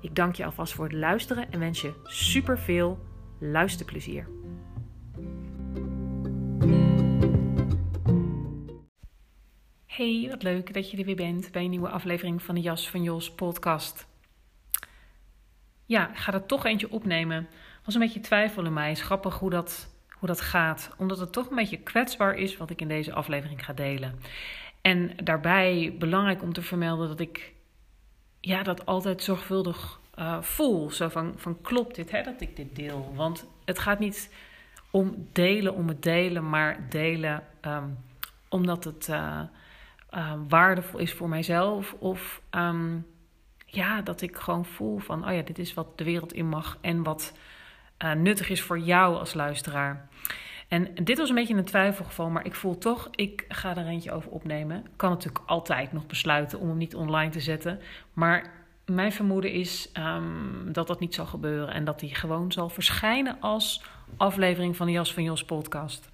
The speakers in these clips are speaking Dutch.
Ik dank je alvast voor het luisteren en wens je super veel luisterplezier. Hey, wat leuk dat je er weer bent bij een nieuwe aflevering van de Jas van Jos podcast. Ja, ik ga er toch eentje opnemen. Was een beetje twijfel in mij. Is grappig hoe dat, hoe dat gaat. Omdat het toch een beetje kwetsbaar is wat ik in deze aflevering ga delen. En daarbij belangrijk om te vermelden dat ik ja, dat altijd zorgvuldig uh, voel. Zo van, van klopt dit, hè, dat ik dit deel? Want het gaat niet om delen om het delen, maar delen um, omdat het uh, uh, waardevol is voor mijzelf. Of um, ja, dat ik gewoon voel van, oh ja, dit is wat de wereld in mag en wat nuttig is voor jou als luisteraar. En dit was een beetje een twijfelgeval, maar ik voel toch, ik ga er eentje over opnemen. Ik kan natuurlijk altijd nog besluiten om hem niet online te zetten. Maar mijn vermoeden is um, dat dat niet zal gebeuren en dat hij gewoon zal verschijnen als aflevering van de Jas van Jos podcast.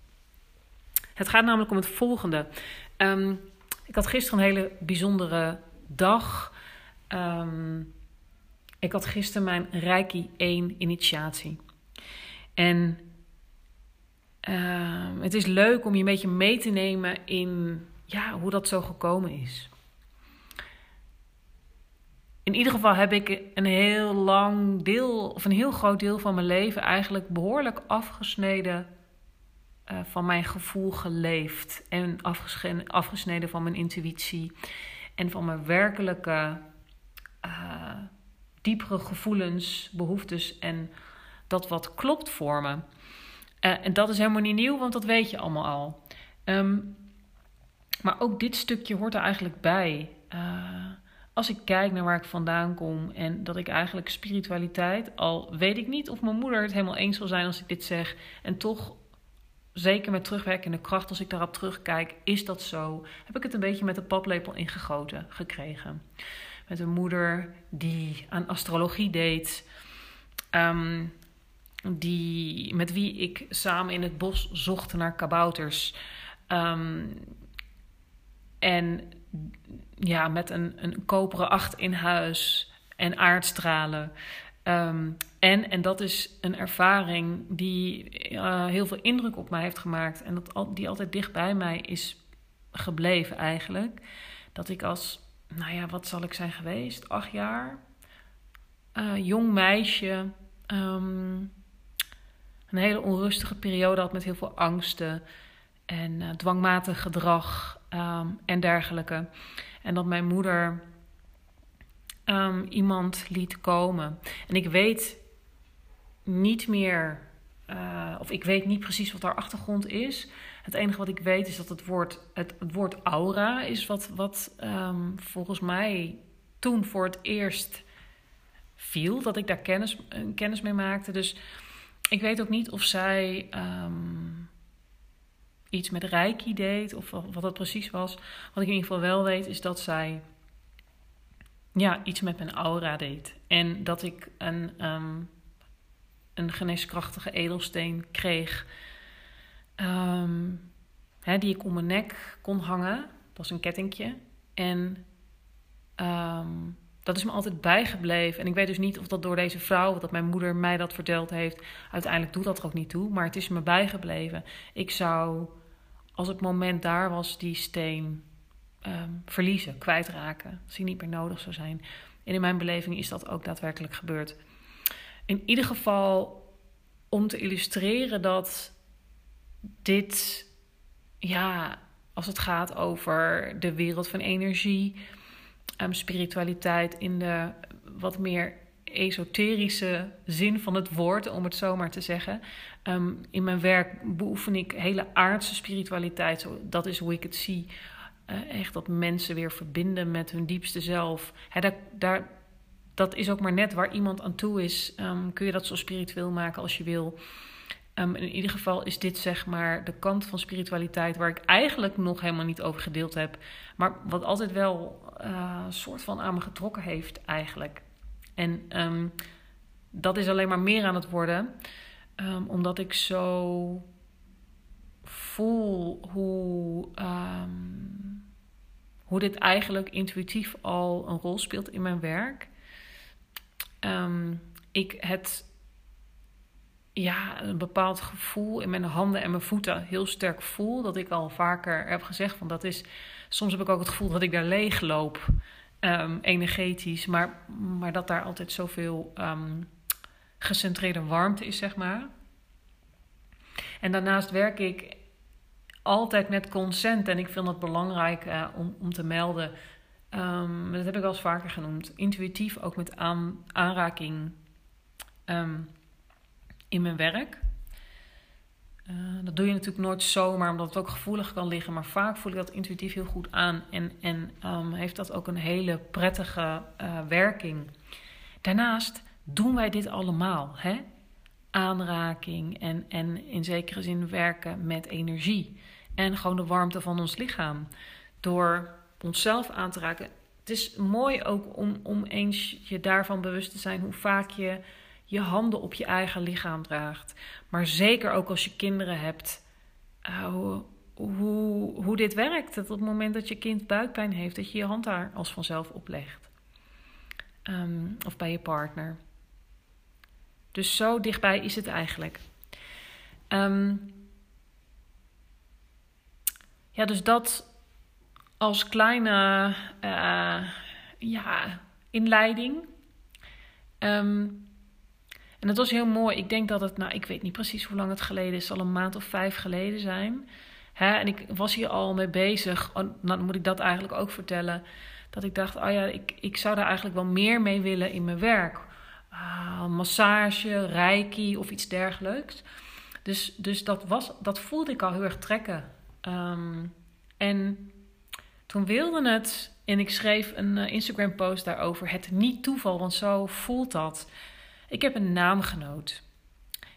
Het gaat namelijk om het volgende. Um, ik had gisteren een hele bijzondere dag. Um, ik had gisteren mijn Reiki 1 initiatie. En het is leuk om je een beetje mee te nemen in ja, hoe dat zo gekomen is in ieder geval heb ik een heel lang deel, of een heel groot deel van mijn leven eigenlijk behoorlijk afgesneden uh, van mijn gevoel geleefd. En afgesneden, afgesneden van mijn intuïtie. En van mijn werkelijke uh, diepere gevoelens, behoeftes en dat wat klopt voor me. Uh, en dat is helemaal niet nieuw, want dat weet je allemaal al. Um, maar ook dit stukje hoort er eigenlijk bij als ik kijk naar waar ik vandaan kom en dat ik eigenlijk spiritualiteit, al weet ik niet of mijn moeder het helemaal eens zal zijn als ik dit zeg, en toch zeker met terugwerkende kracht, als ik daarop terugkijk, is dat zo. Heb ik het een beetje met de paplepel ingegoten gekregen. Met een moeder die aan astrologie deed, um, die, met wie ik samen in het bos zocht naar kabouters. Um, en ja, met een, een koperen acht in huis en aardstralen. Um, en, en dat is een ervaring die uh, heel veel indruk op mij heeft gemaakt. En dat, die altijd dicht bij mij is gebleven eigenlijk. Dat ik als, nou ja, wat zal ik zijn geweest? Acht jaar. Uh, jong meisje. Um, een hele onrustige periode had met heel veel angsten. En uh, dwangmatig gedrag um, en dergelijke. En dat mijn moeder um, iemand liet komen. En ik weet niet meer, uh, of ik weet niet precies wat haar achtergrond is. Het enige wat ik weet is dat het woord, het, woord aura is wat, wat um, volgens mij toen voor het eerst viel. Dat ik daar kennis, kennis mee maakte. Dus ik weet ook niet of zij. Um, iets met Reiki deed of wat het precies was. Wat ik in ieder geval wel weet is dat zij ja, iets met mijn aura deed. En dat ik een, um, een geneeskrachtige edelsteen kreeg um, hè, die ik om mijn nek kon hangen. Dat was een kettingje. En dat is me altijd bijgebleven. En ik weet dus niet of dat door deze vrouw, dat mijn moeder mij dat verteld heeft, uiteindelijk doet dat er ook niet toe. Maar het is me bijgebleven. Ik zou als het moment daar was, die steen um, verliezen, kwijtraken. Als die niet meer nodig zou zijn. En in mijn beleving is dat ook daadwerkelijk gebeurd. In ieder geval om te illustreren dat dit, ja, als het gaat over de wereld van energie, um, spiritualiteit in de wat meer esoterische zin van het woord, om het zo maar te zeggen. Um, in mijn werk beoefen ik hele aardse spiritualiteit. Dat is hoe ik het zie. Uh, echt dat mensen weer verbinden met hun diepste zelf. Daar, daar, dat is ook maar net waar iemand aan toe is. Um, kun je dat zo spiritueel maken als je wil. Um, in ieder geval is dit zeg maar de kant van spiritualiteit waar ik eigenlijk nog helemaal niet over gedeeld heb. Maar wat altijd wel een soort van aan me getrokken heeft eigenlijk. En um, dat is alleen maar meer aan het worden. Um, omdat ik zo voel hoe, hoe dit eigenlijk intuïtief al een rol speelt in mijn werk. ik het ja, een bepaald gevoel in mijn handen en mijn voeten heel sterk voel. Dat ik al vaker heb gezegd van dat is. Soms heb ik ook het gevoel dat ik daar leeg loop. Um, energetisch. Maar, maar dat daar altijd zoveel um, gecentreerde warmte is, zeg maar. En daarnaast werk ik altijd met consent. En ik vind dat belangrijk uh, om, om te melden. Um, dat heb ik al eens vaker genoemd. Intuïtief ook met aan, aanraking in mijn werk. Uh, dat doe je natuurlijk nooit zomaar, omdat het ook gevoelig kan liggen. Maar vaak voel ik dat intuïtief heel goed aan. En, en um, heeft dat ook een hele prettige uh, werking. Daarnaast doen wij dit allemaal. Hè? Aanraking en, en in zekere zin werken met energie. En gewoon de warmte van ons lichaam. Door onszelf aan te raken. Het is mooi ook om, om eens je daarvan bewust te zijn hoe vaak je je handen op je eigen lichaam draagt. Maar zeker ook als je kinderen hebt, uh, hoe, hoe, dit werkt. Dat op het moment dat je kind buikpijn heeft, dat je je hand daar als vanzelf oplegt. Um, of bij je partner. Dus zo dichtbij is het eigenlijk. Um, ja, dus dat als kleine uh, ja, inleiding. Um, en dat was heel mooi. Ik denk dat het, nou, ik weet niet precies hoe lang het geleden is, zal een maand of vijf geleden zijn. Hè? En ik was hier al mee bezig. Oh, nou, dan moet ik dat eigenlijk ook vertellen. Dat ik dacht, oh ja, ik, ik zou daar eigenlijk wel meer mee willen in mijn werk. Uh, massage, reiki of iets dergelijks. Dus, dus dat, was, dat voelde ik al heel erg trekken. Um, en toen wilde het, en ik schreef een uh, Instagram post daarover, het niet toeval, want zo voelt dat. Ik heb een naamgenoot.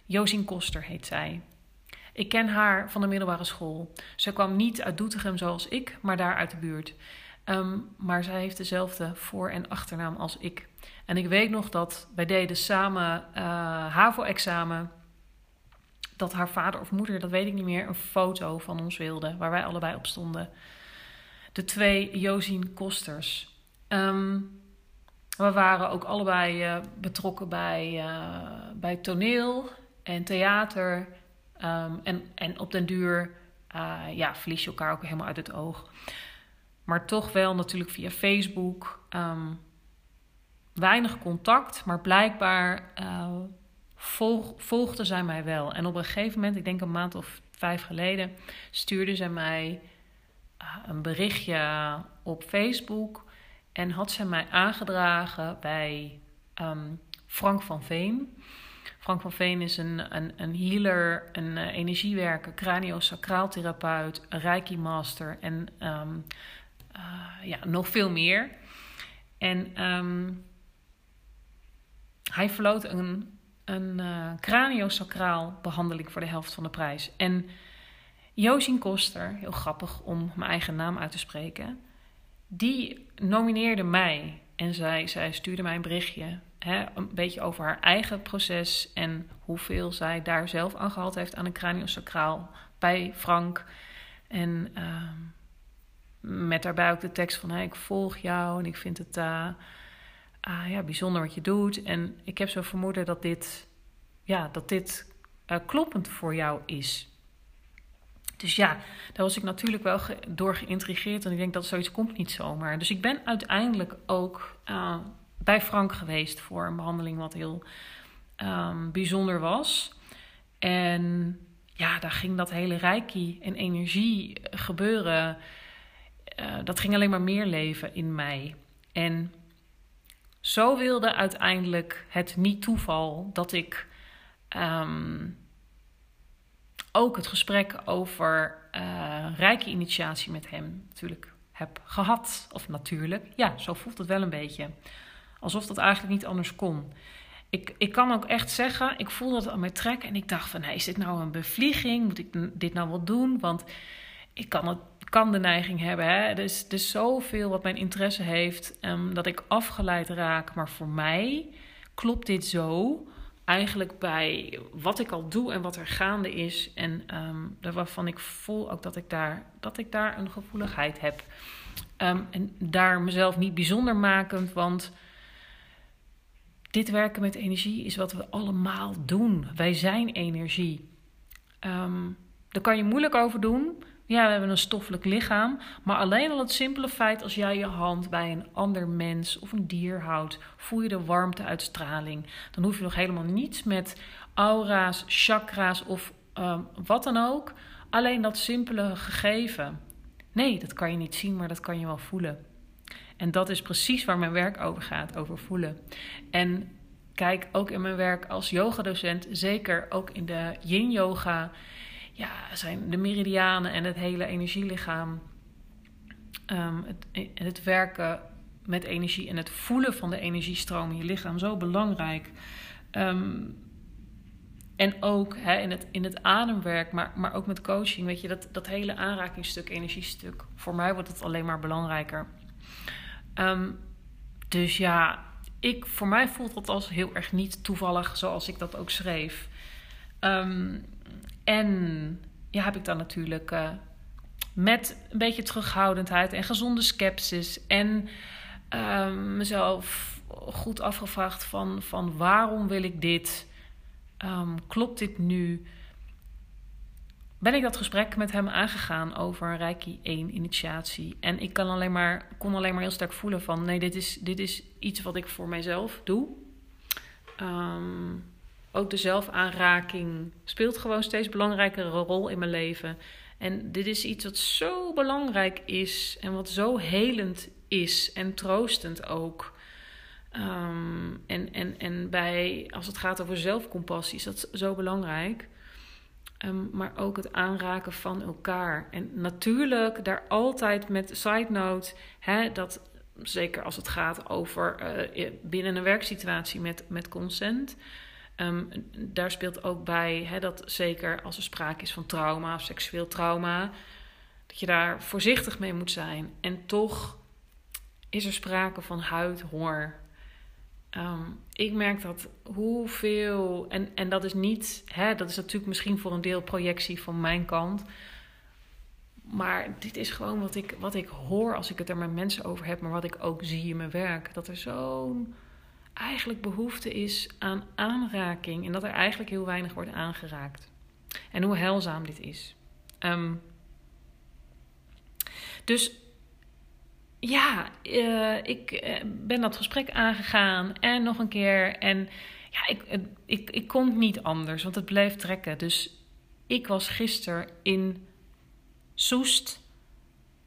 Josien Koster heet zij. Ik ken haar van de middelbare school. Ze kwam niet uit Doetinchem zoals ik, maar daar uit de buurt. Um, maar zij heeft dezelfde voor- en achternaam als ik. En ik weet nog dat wij deden samen uh, HAVO-examen. Dat haar vader of moeder, dat weet ik niet meer, een foto van ons wilde. Waar wij allebei op stonden. De twee Josien Kosters. Um, we waren ook allebei uh, betrokken bij, uh, bij toneel en theater. Um, en, en op den duur uh, ja, verlies je elkaar ook helemaal uit het oog. Maar toch wel natuurlijk via Facebook. Um, weinig contact, maar blijkbaar volg, zij mij wel. En op een gegeven moment, ik denk een maand of vijf geleden, stuurde zij mij een berichtje op Facebook en had zij mij aangedragen bij um, Frank van Veen. Frank van Veen is een, een, een healer, een uh, energiewerker, craniosacraaltherapeut, een reiki master en um, uh, ja, nog veel meer. En um, hij verloot een, een uh, craniosacraal behandeling voor de helft van de prijs. En Josien Koster, heel grappig om mijn eigen naam uit te spreken die nomineerde mij. En zij, zij stuurde mij een berichtje. Hè, een beetje over haar eigen proces. En hoeveel zij daar zelf aan gehad heeft aan een craniosacraal bij Frank. En uh, met daarbij ook de tekst van: hey, Ik volg jou en ik vind het uh, uh, ja, bijzonder wat je doet. En ik heb zo vermoeden dat dit, ja, dat dit uh, kloppend voor jou is. Dus ja, daar was ik natuurlijk wel door geïntrigeerd. En ik denk dat zoiets komt niet zomaar. Dus ik ben uiteindelijk ook uh, bij Frank geweest voor een behandeling wat heel um, bijzonder was. En ja, daar ging dat hele reiki en energie gebeuren. Uh, dat ging alleen maar meer leven in mij. En zo wilde uiteindelijk het niet toeval dat ik um, ook het gesprek over uh, rijke initiatie met hem natuurlijk heb gehad. Of natuurlijk, ja, zo voelt het wel een beetje. Alsof dat eigenlijk niet anders kon. Ik, ik kan ook echt zeggen, ik voelde het aan mijn trek en ik dacht van, hey, is dit nou een bevlieging? Moet ik dit nou wel doen? Want ik kan, het, kan de neiging hebben. Hè? Er, is, er is zoveel wat mijn interesse heeft, um, dat ik afgeleid raak. Maar voor mij klopt dit zo eigenlijk bij wat ik al doe en wat er gaande is. En um, waarvan ik voel ook dat ik daar, dat ik daar een gevoeligheid heb. Um, en daar mezelf niet bijzonder makend, want dit werken met energie is wat we allemaal doen. Wij zijn energie. Um, daar kan je moeilijk over doen. Ja, we hebben een stoffelijk lichaam. Maar alleen al het simpele feit als jij je hand bij een ander mens of een dier houdt, voel je de warmteuitstraling. Dan hoef je nog helemaal niets met aura's, chakra's of um, wat dan ook. Alleen dat simpele gegeven. Nee, dat kan je niet zien, maar dat kan je wel voelen. En dat is precies waar mijn werk over gaat, over voelen. En kijk, ook in mijn werk als yogadocent, zeker ook in de yin yoga ja, zijn de meridianen en het hele energielichaam. Um, het, het werken met energie en het voelen van de energiestroom in je lichaam zo belangrijk. Um, en ook in, het, in het ademwerk, maar, maar ook met coaching, weet je, dat, dat hele aanrakingstuk, energiestuk. Voor mij wordt het alleen maar belangrijker. Um, dus ja, ik, voor mij voelt dat als heel erg niet toevallig, zoals ik dat ook schreef. Um, en ja, heb ik dan natuurlijk uh, met een beetje terughoudendheid en gezonde sceptisch en uh, mezelf goed afgevraagd van, van waarom wil ik dit? Um, klopt dit nu? Ben ik dat gesprek met hem aangegaan over Reiki 1 initiatie. En ik kan alleen maar, kon alleen maar heel sterk voelen van nee, dit is, dit is iets wat ik voor mijzelf doe. Um, ook de zelfaanraking speelt gewoon steeds belangrijkere rol in mijn leven. En dit is iets wat zo belangrijk is en wat zo helend is en troostend ook. Um, en, en, en bij, als het gaat over zelfcompassie, is dat zo belangrijk. Um, maar ook het aanraken van elkaar. En natuurlijk daar altijd met side note, hè, dat zeker als het gaat over uh, binnen een werksituatie met, met consent. Um, daar speelt ook bij hè, dat zeker als er sprake is van trauma of seksueel trauma, dat je daar voorzichtig mee moet zijn. En toch is er sprake van huidhonger. Um, ik merk dat hoeveel, en, en dat is niet, hè, dat is natuurlijk misschien voor een deel projectie van mijn kant. Maar dit is gewoon wat ik, wat ik hoor als ik het er met mensen over heb, maar wat ik ook zie in mijn werk. Dat er zo'n eigenlijk behoefte is aan aanraking en dat er eigenlijk heel weinig wordt aangeraakt. En hoe heilzaam dit is. Um, dus ja, uh, ik uh, ben dat gesprek aangegaan en nog een keer. En ja, ik, uh, ik, ik kon niet anders, want het bleef trekken. Dus ik was gisteren in Soest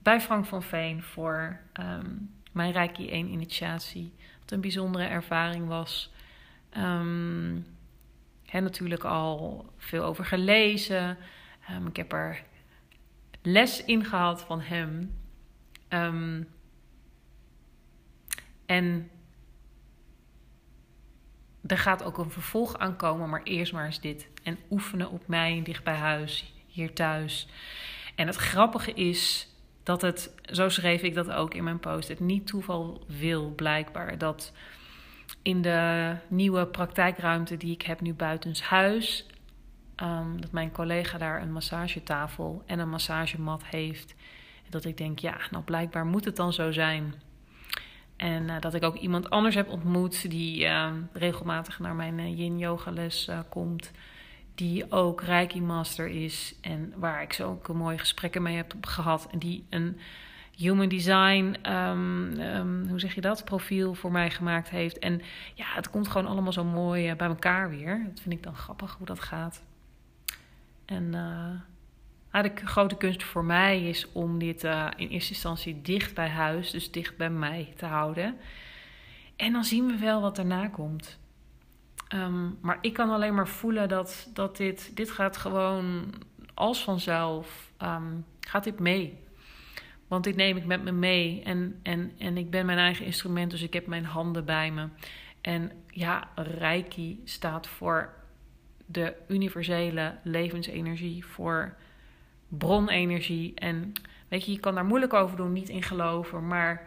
bij Frank van Veen voor um, mijn Reiki 1 initiatie een bijzondere ervaring was. Um, heb natuurlijk al veel over gelezen. Um, ik heb er les in gehad van hem. Um, en er gaat ook een vervolg aankomen, maar eerst maar eens dit. En oefenen op mij dicht bij huis, hier thuis. En het grappige is dat het, zo schreef ik dat ook in mijn post, het niet toeval wil blijkbaar. Dat in de nieuwe praktijkruimte die ik heb nu buitenshuis, um, dat mijn collega daar een massagetafel en een massagemat heeft. Dat ik denk, ja, nou blijkbaar moet het dan zo zijn. En uh, dat ik ook iemand anders heb ontmoet die uh, regelmatig naar mijn uh, yin yoga les uh, komt die ook Reiki Master is en waar ik zo ook mooie gesprekken mee heb gehad. En die een human design, ehm, ehm, hoe zeg je dat, profiel voor mij gemaakt heeft. En ja, het komt gewoon allemaal zo mooi bij elkaar weer. Dat vind ik dan grappig hoe dat gaat. En de grote kunst voor mij is om dit in eerste instantie dicht bij huis, dus dicht bij mij te houden. En dan zien we wel wat daarna komt. Ehm, maar ik kan alleen maar voelen dat, dat dit, dit gaat gewoon als vanzelf, um, gaat dit mee. Want dit neem ik met me mee en, en, en ik ben mijn eigen instrument, dus ik heb mijn handen bij me. En ja, Reiki staat voor de universele levensenergie, voor bronenergie. En weet je, je kan daar moeilijk over doen, niet in geloven, maar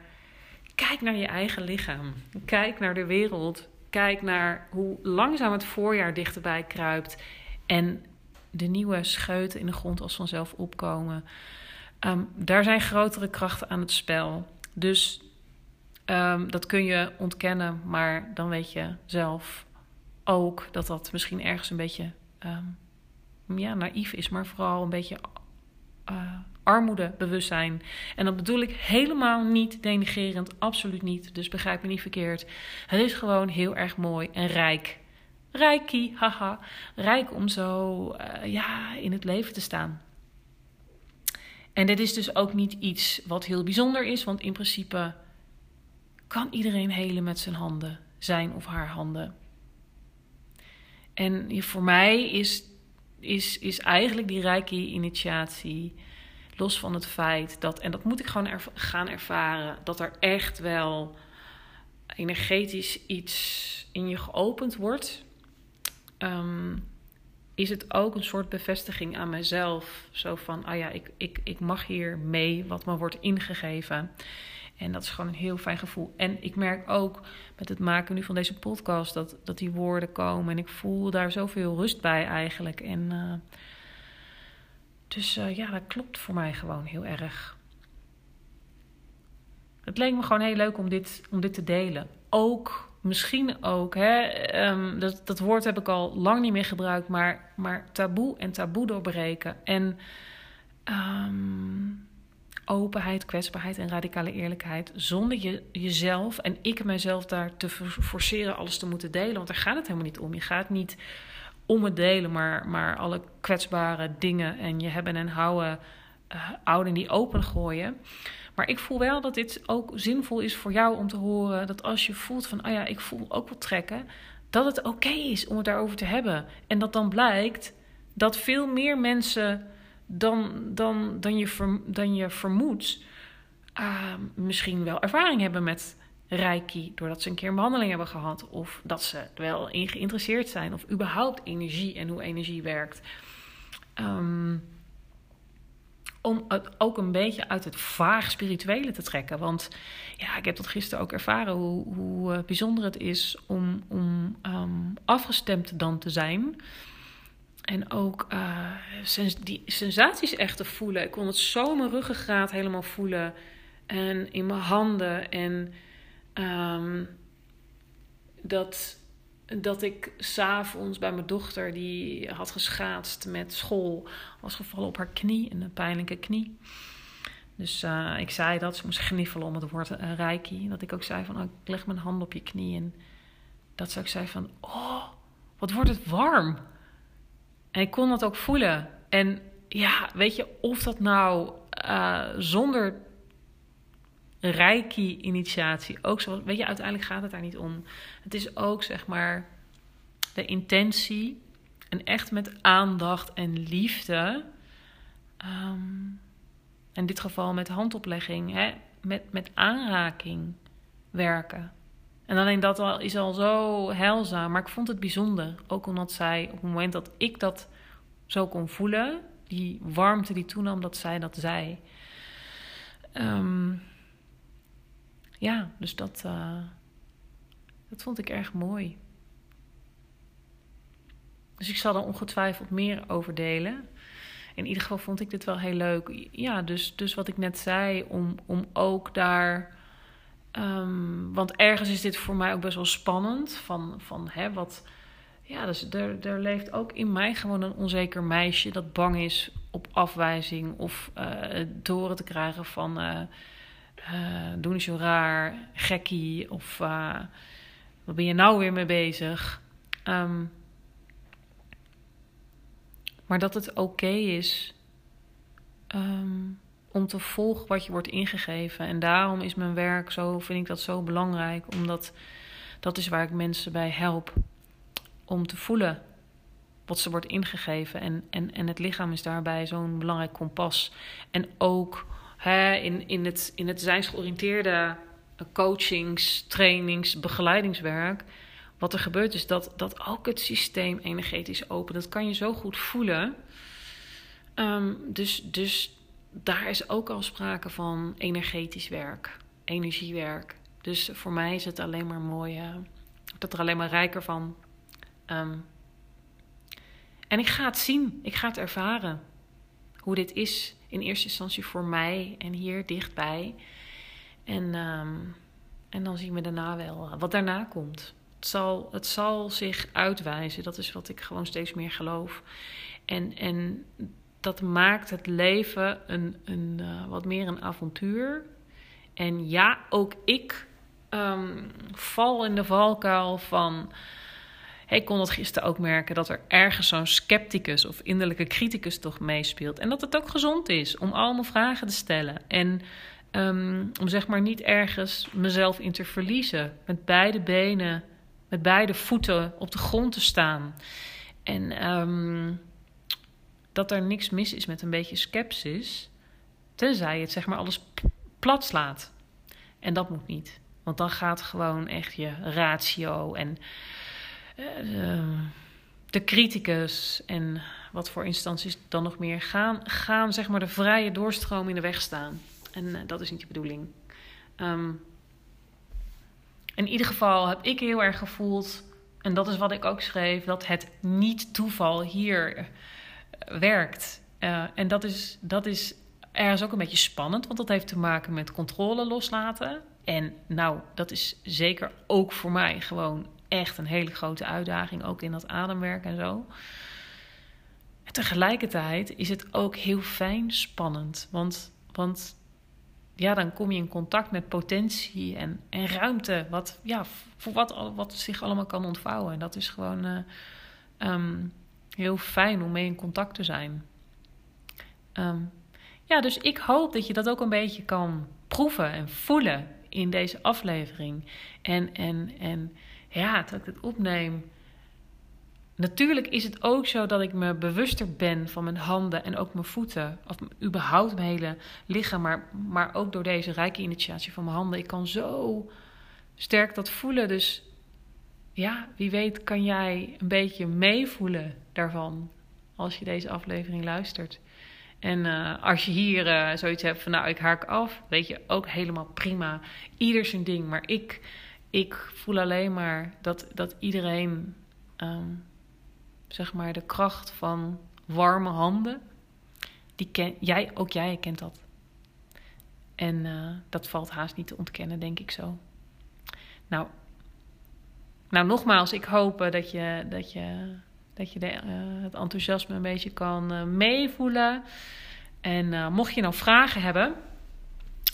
kijk naar je eigen lichaam. Kijk naar de wereld. Kijk naar hoe langzaam het voorjaar dichterbij kruipt. En de nieuwe scheuten in de grond als vanzelf opkomen. Um, daar zijn grotere krachten aan het spel. Dus um, dat kun je ontkennen, maar dan weet je zelf ook dat dat misschien ergens een beetje um, ja, naïef is, maar vooral een beetje uh, armoedebewustzijn. En dat bedoel ik helemaal niet denigerend, absoluut niet. Dus begrijp me niet verkeerd. Het is gewoon heel erg mooi en rijk. Rijkie, haha. Rijk om zo uh, ja, in het leven te staan. En dit is dus ook niet iets wat heel bijzonder is, want in principe kan iedereen helen met zijn handen, zijn of haar handen. En voor mij is, is, is eigenlijk die Reiki-initiatie Los van het feit dat, en dat moet ik gewoon gaan ervaren, dat er echt wel energetisch iets in je geopend wordt. Ehm, is het ook een soort bevestiging aan mezelf. Zo van, ah ja, ik, ik, ik mag hier mee wat me wordt ingegeven. En dat is gewoon een heel fijn gevoel. En ik merk ook met het maken nu van deze podcast dat, dat die woorden komen. En ik voel daar zoveel rust bij eigenlijk. En uh, dus uh, ja, dat klopt voor mij gewoon heel erg. Het leek me gewoon heel leuk om dit, om dit te delen. Ook, misschien ook, hè, um, dat, dat woord heb ik al lang niet meer gebruikt, maar, maar taboe en taboe doorbreken. En um, openheid, kwetsbaarheid en radicale eerlijkheid. Zonder je, jezelf en ik mezelf daar te forceren alles te moeten delen. Want daar gaat het helemaal niet om. Je gaat niet om het delen, maar, maar alle kwetsbare dingen en je hebben en houden, uh, die open gooien. Maar ik voel wel dat dit ook zinvol is voor jou om te horen dat als je voelt van, oh ja, ik voel ook wat trekken, dat het oké is om het daarover te hebben. En dat dan blijkt dat veel meer mensen dan, dan, dan, je, dan je vermoedt, uh, misschien wel ervaring hebben met reiki doordat ze een keer een behandeling hebben gehad. Of dat ze er wel in geïnteresseerd zijn. Of überhaupt energie en hoe energie werkt. Um, om het ook een beetje uit het vaag spirituele te trekken. Want ja, ik heb dat gisteren ook ervaren hoe, hoe uh, bijzonder het is om, om um, afgestemd dan te zijn. En ook sens die sensaties echt te voelen. Ik kon het zo mijn ruggengraat helemaal voelen. En in mijn handen. En Um, dat, dat ik s'avonds bij mijn dochter, die had geschaatst met school, was gevallen op haar knie, een pijnlijke knie. Dus uh, ik zei dat, ze moest gniffelen om het woord uh, reiki. Dat ik ook zei van, oh, ik leg mijn hand op je knie. En dat ze ook zei van, oh, wat wordt het warm. En ik kon dat ook voelen. En ja, weet je, of dat nou uh, zonder Reiki-initiatie ook zo. Weet je, uiteindelijk gaat het daar niet om. Het is ook zeg maar de intentie en echt met aandacht en liefde. Um, in dit geval met handoplegging, hè, met, met aanraking werken. En alleen dat al, is al zo heilzaam. Maar ik vond het bijzonder. Ook omdat zij op het moment dat ik dat zo kon voelen, die warmte die toenam, dat zij dat zei. Um, ja, dus dat, uh, dat vond ik erg mooi. Dus ik zal er ongetwijfeld meer over delen. In ieder geval vond ik dit wel heel leuk. Ja, dus, dus wat ik net zei, om, om ook daar. Um, want ergens is dit voor mij ook best wel spannend. Van, van hè, wat. Ja, dus er, er leeft ook in mij gewoon een onzeker meisje dat bang is op afwijzing of uh, te horen te krijgen van. Uh, uh, doe niet zo raar, gekkie of uh, wat ben je nou weer mee bezig? Um, maar dat het oké is um, om te volgen wat je wordt ingegeven. En daarom is mijn werk zo, vind ik dat zo belangrijk, omdat dat is waar ik mensen bij help om te voelen wat ze wordt ingegeven. En, en, en het lichaam is daarbij zo'n belangrijk kompas. En ook in, in, het, in het zijnsgeoriënteerde coachings, trainings, begeleidingswerk. Wat er gebeurt is dat, dat ook het systeem energetisch open. Dat kan je zo goed voelen. Um, dus, dus daar is ook al sprake van energetisch werk, energiewerk. Dus voor mij is het alleen maar mooi. Ik word er alleen maar rijker van. Um, en ik ga het zien, ik ga het ervaren. Hoe dit is in eerste instantie voor mij en hier dichtbij. En, um, en dan zien we daarna wel wat daarna komt. Het zal, het zal zich uitwijzen. Dat is wat ik gewoon steeds meer geloof. En, en dat maakt het leven een, een, uh, wat meer een avontuur. En ja, ook ik um, val in de valkuil van ik kon dat gisteren ook merken dat er ergens zo'n scepticus of innerlijke criticus toch meespeelt. En dat het ook gezond is om allemaal vragen te stellen. En um, om zeg maar niet ergens mezelf in te verliezen. Met beide benen, met beide voeten op de grond te staan. En um, dat er niks mis is met een beetje sceptisch. Tenzij het zeg maar alles plat slaat. En dat moet niet. Want dan gaat gewoon echt je ratio en de criticus en wat voor instanties dan nog meer gaan, gaan zeg maar de vrije doorstroom in de weg staan. En uh, dat is niet de bedoeling. Um, in ieder geval heb ik heel erg gevoeld, en dat is wat ik ook schreef, dat het niet toeval hier uh, werkt. En dat is, dat is ergens ook een beetje spannend, want dat heeft te maken met controle loslaten. En nou, dat is zeker ook voor mij gewoon echt een hele grote uitdaging, ook in dat ademwerk en zo. En tegelijkertijd is het ook heel fijn spannend, want, want ja, dan kom je in contact met potentie en, en ruimte, wat, ja, voor wat, wat zich allemaal kan ontvouwen. En dat is gewoon uh, um, heel fijn om mee in contact te zijn. Um, ja, dus ik hoop dat je dat ook een beetje kan proeven en voelen in deze aflevering. En, en, en ja, dat ik het opneem. Natuurlijk is het ook zo dat ik me bewuster ben van mijn handen en ook mijn voeten. Of überhaupt mijn hele lichaam. Maar, maar ook door deze rijke initiatie van mijn handen. Ik kan zo sterk dat voelen. Dus ja, wie weet kan jij een beetje meevoelen daarvan. Als je deze aflevering luistert. En uh, als je hier uh, zoiets hebt van nou ik haak af. Weet je, ook helemaal prima. Ieder zijn ding. Maar ik ik voel alleen maar dat, dat iedereen, um, zeg maar, de kracht van warme handen, die ken, jij, ook jij kent dat. En uh, dat valt haast niet te ontkennen, denk ik zo. Nou, nou nogmaals, ik hoop uh, dat je, dat je, dat je de, uh, het enthousiasme een beetje kan meevoelen. En mocht je nou vragen hebben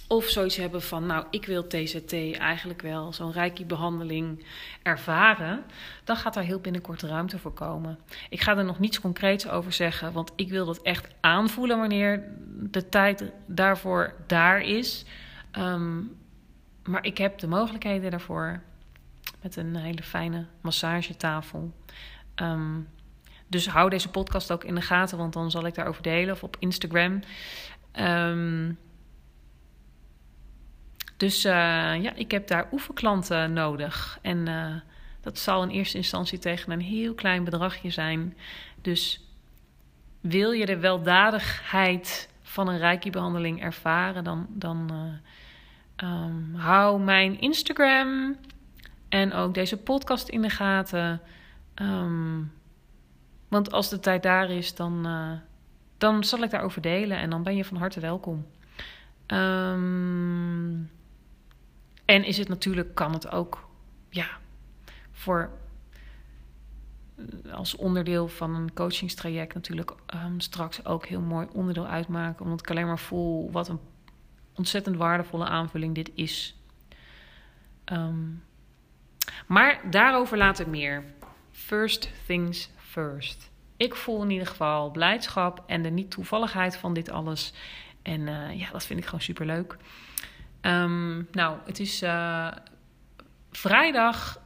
of zoiets hebben van, nou, ik wil TZT eigenlijk wel zo'n reiki-behandeling ervaren. Dan gaat daar heel binnenkort ruimte voor komen. Ik ga er nog niets concreets over zeggen, want ik wil dat echt aanvoelen wanneer de tijd daarvoor daar is. Um, maar ik heb de mogelijkheden daarvoor met een hele fijne massagetafel. Um, dus hou deze podcast ook in de gaten, want dan zal ik daarover delen of op Instagram. Um, dus uh, ja, ik heb daar oefenklanten nodig. En uh, dat zal in eerste instantie tegen een heel klein bedragje zijn. Dus wil je de weldadigheid van een reiki-behandeling ervaren, dan, dan uh, um, hou mijn Instagram en ook deze podcast in de gaten. Um, want als de tijd daar is, dan, dan zal ik daarover delen en dan ben je van harte welkom. Um, en is het natuurlijk, kan het ook, ja, voor als onderdeel van een coachingstraject natuurlijk um, straks ook heel mooi onderdeel uitmaken. Omdat ik alleen maar voel wat een ontzettend waardevolle aanvulling dit is. Ehm, maar daarover later meer. First things first. Ik voel in ieder geval blijdschap en de niet-toevalligheid van dit alles. En uh, ja, dat vind ik gewoon super leuk. Um, nou, het is uh, vrijdag,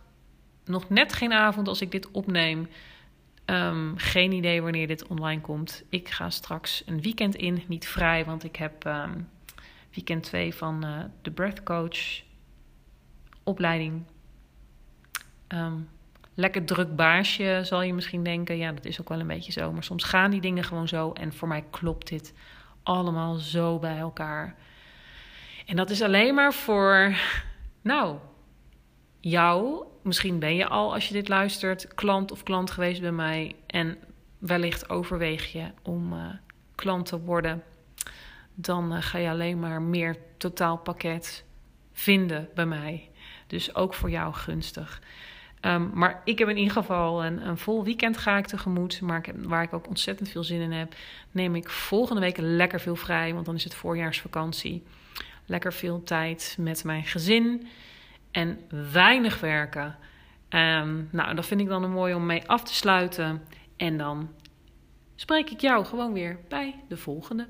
nog net geen avond als ik dit opneem. Um, geen idee wanneer dit online komt. Ik ga straks een weekend in, niet vrij, want ik heb um, weekend 2 van uh, de Breath Coach opleiding. Lekker druk baasje, zal je misschien denken. Ja, dat is ook wel een beetje zo. Maar soms gaan die dingen gewoon zo. En voor mij klopt dit allemaal zo bij elkaar. En dat is alleen maar voor, nou, jou. Misschien ben je al, als je dit luistert, klant of klant geweest bij mij. En wellicht overweeg je om uh, klant te worden. Dan uh, ga je alleen maar meer totaalpakket vinden bij mij. Dus ook voor jou gunstig. Um, maar ik heb in ieder geval een, vol weekend ga ik tegemoet. Maar waar ik ook ontzettend veel zin in heb. Neem ik volgende week lekker veel vrij. Want dan is het voorjaarsvakantie. Lekker veel tijd met mijn gezin. En weinig werken. Um, nou, dat vind ik dan een mooi om mee af te sluiten. En dan spreek ik jou gewoon weer bij de volgende.